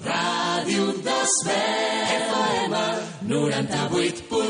Ràdio Desvern, FM 98.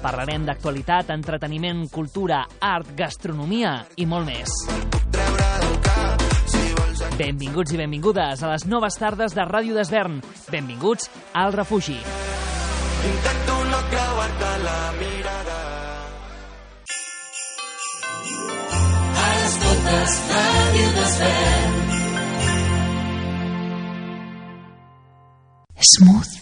Parlarem d'actualitat, entreteniment, cultura, art, gastronomia i molt més. Benvinguts i benvingudes a les noves tardes de Ràdio d'Esvern. Benvinguts al refugi. Intento no creuar-te la mirada. A les totes, Ràdio d'Esvern. Smooth.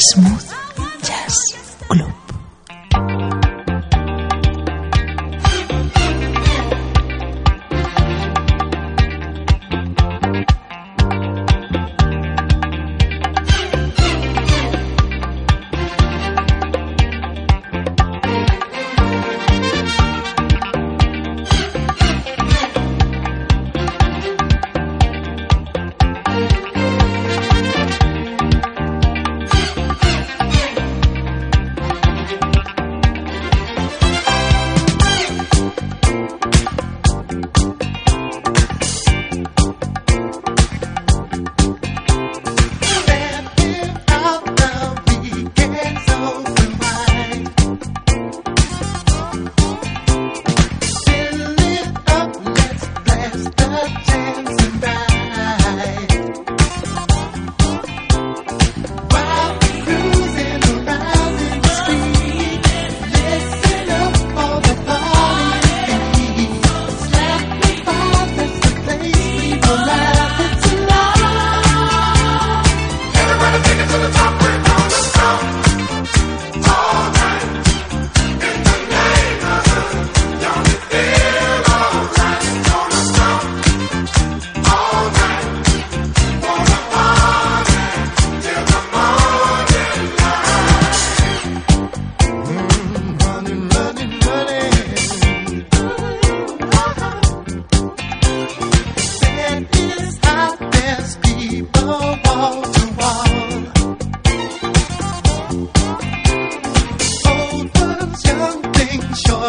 Smooth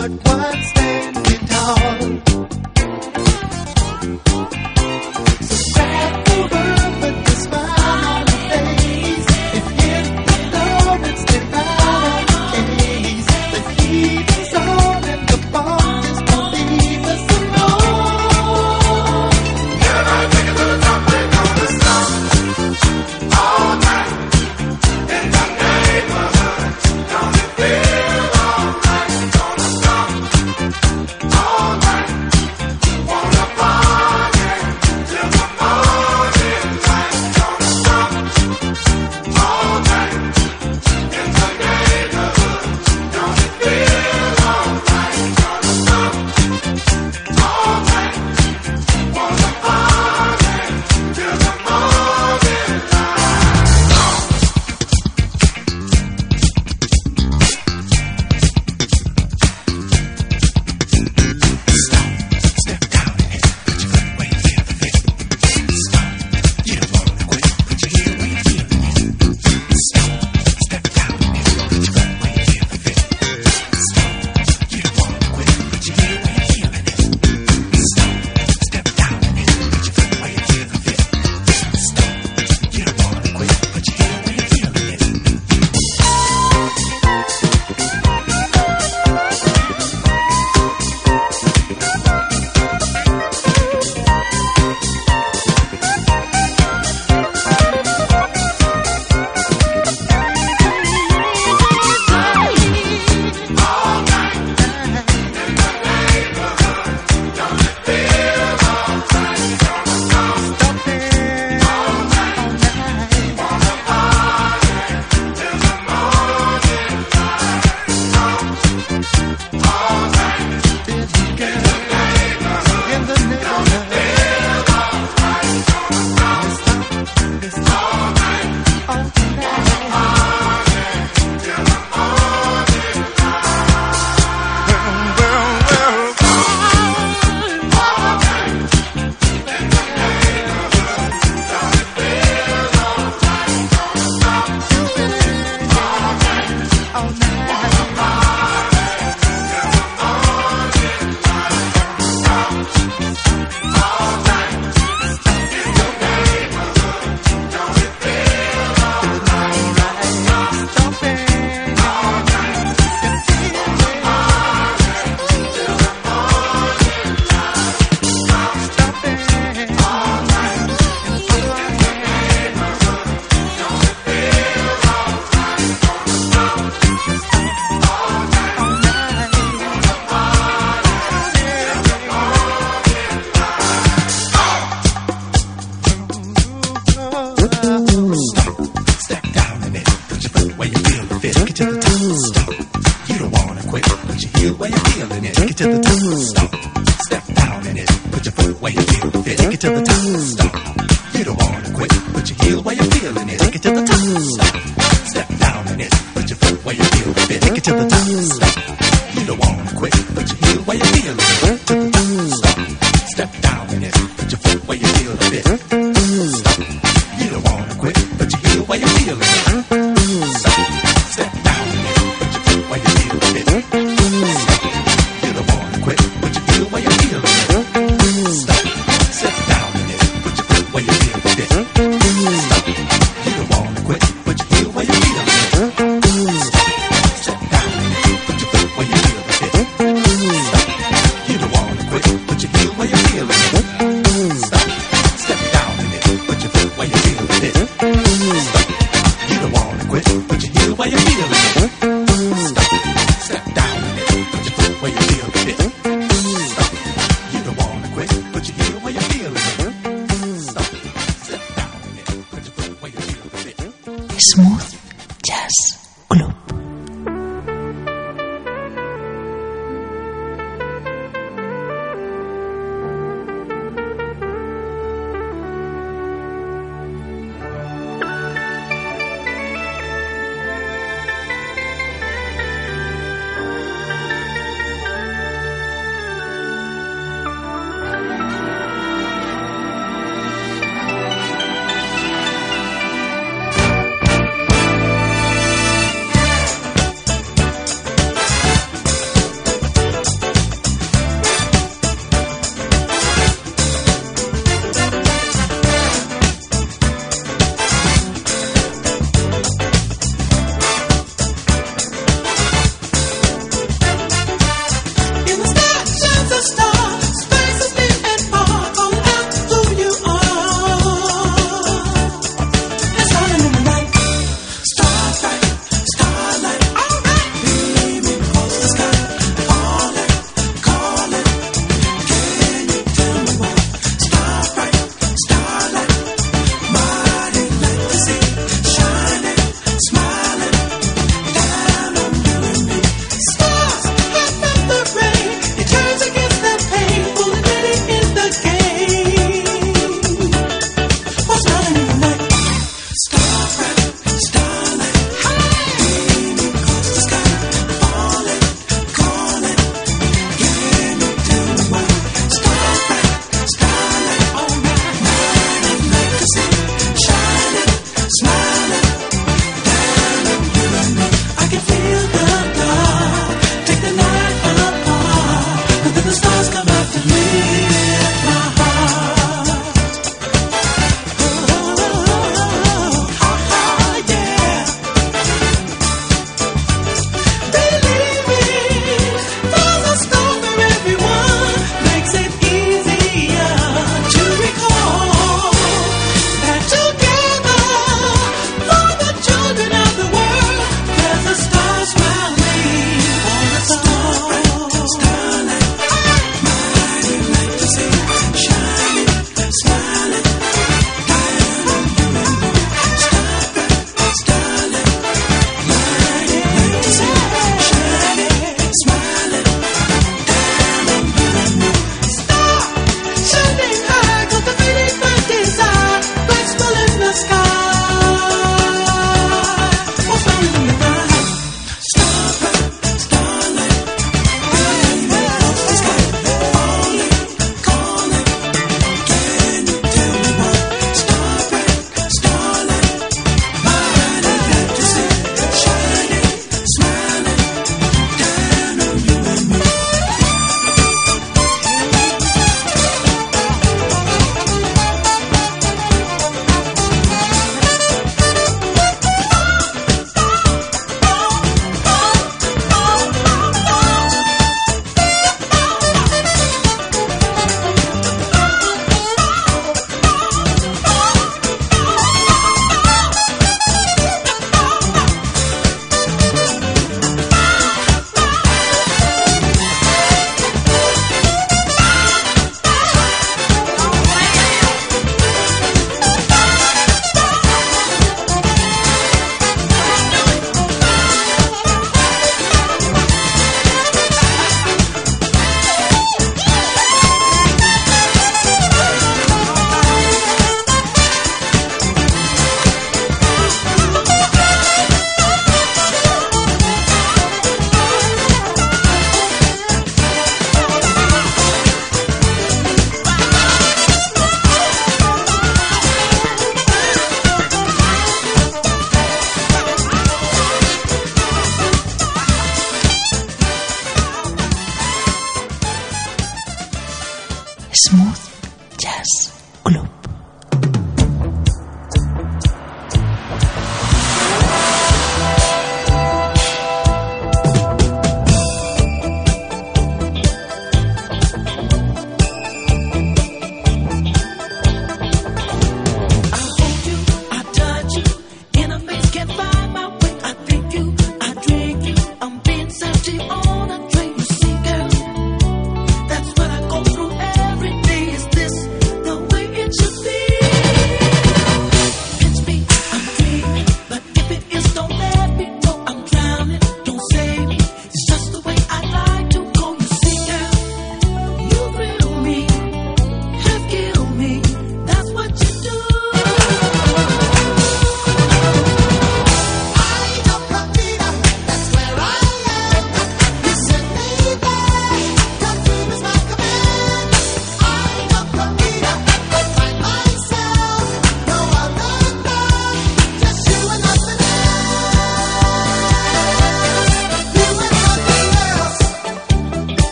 but what's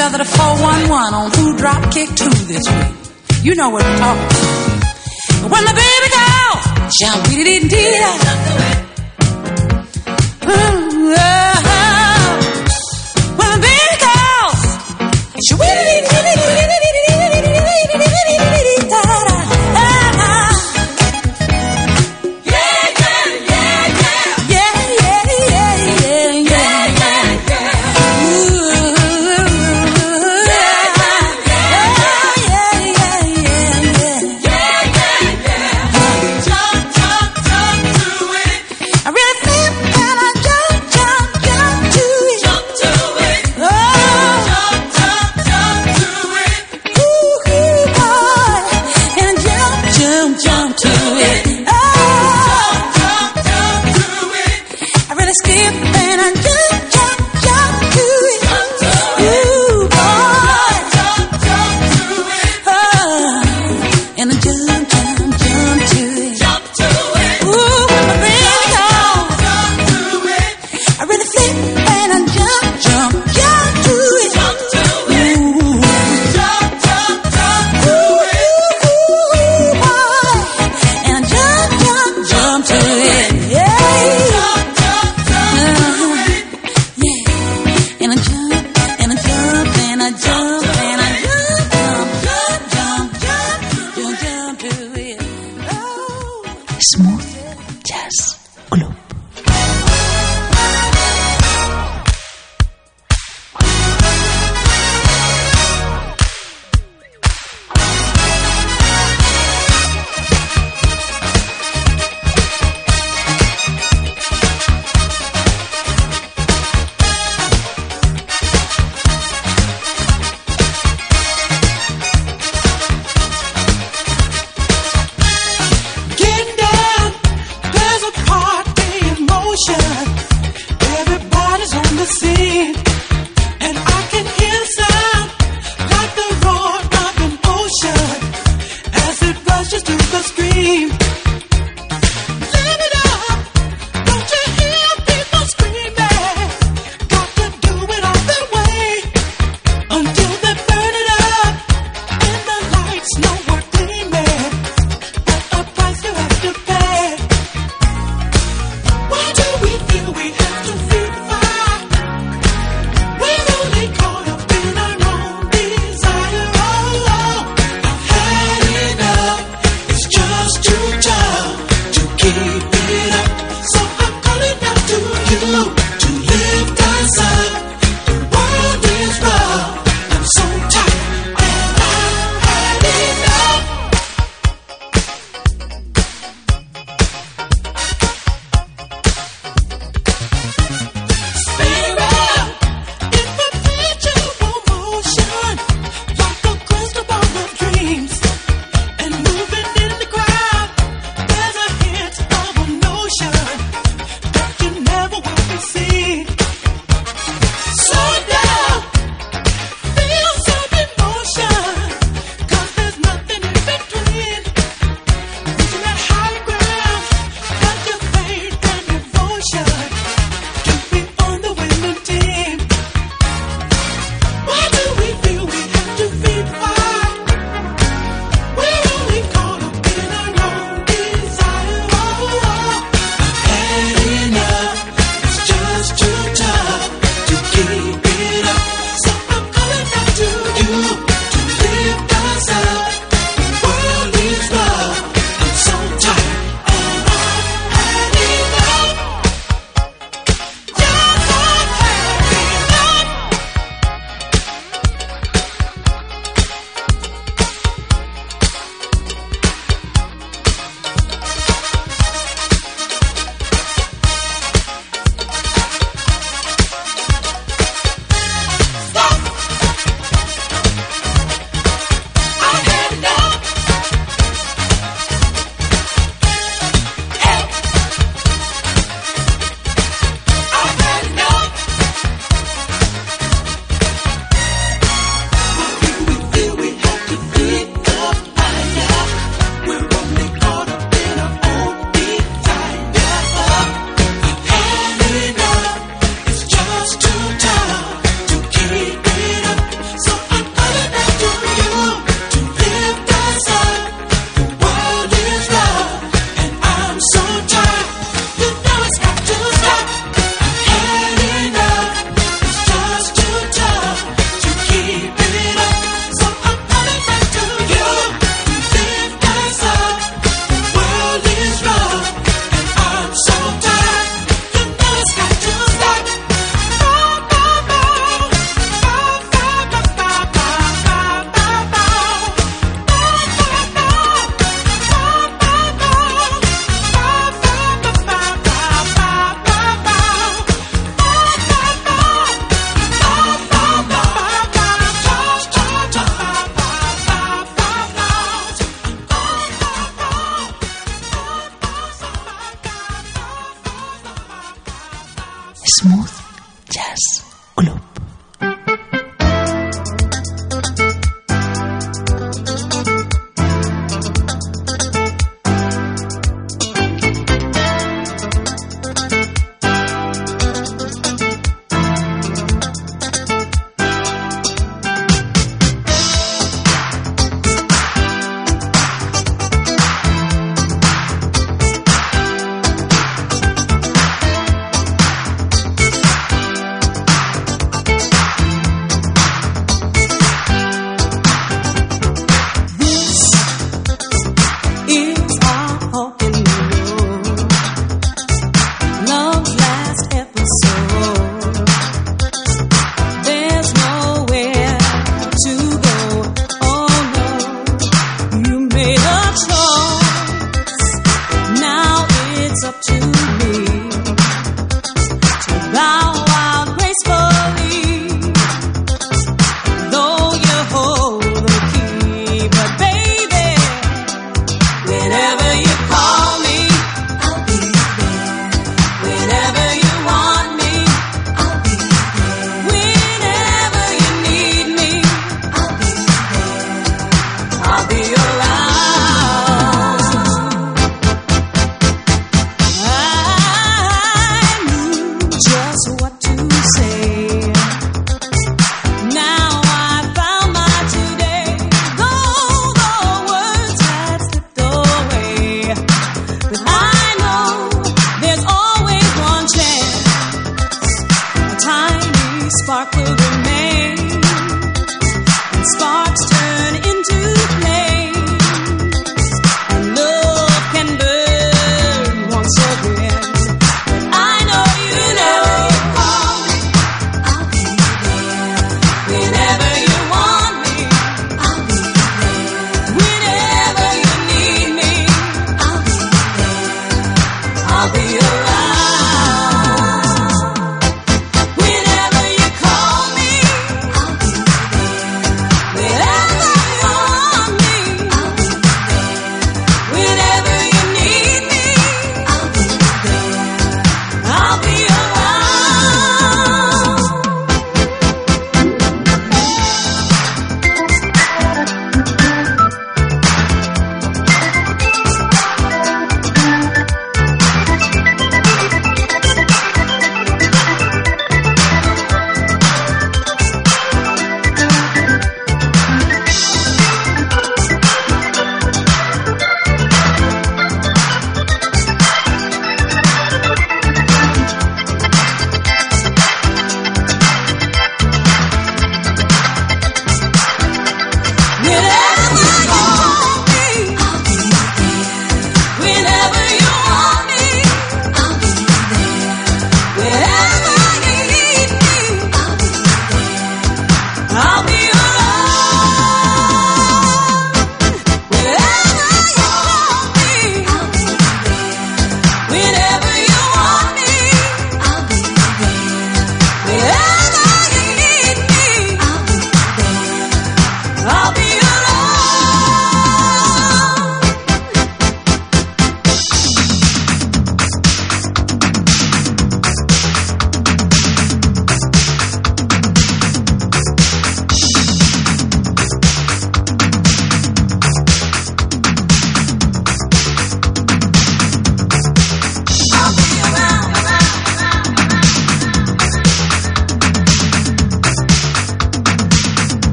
other the 411 on who dropped kick two this week. You know what we're talking about. When the baby calls, jump dee dee dee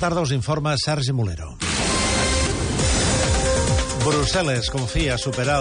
tarda, us informa Sergi Molero. Brussel·les confia superar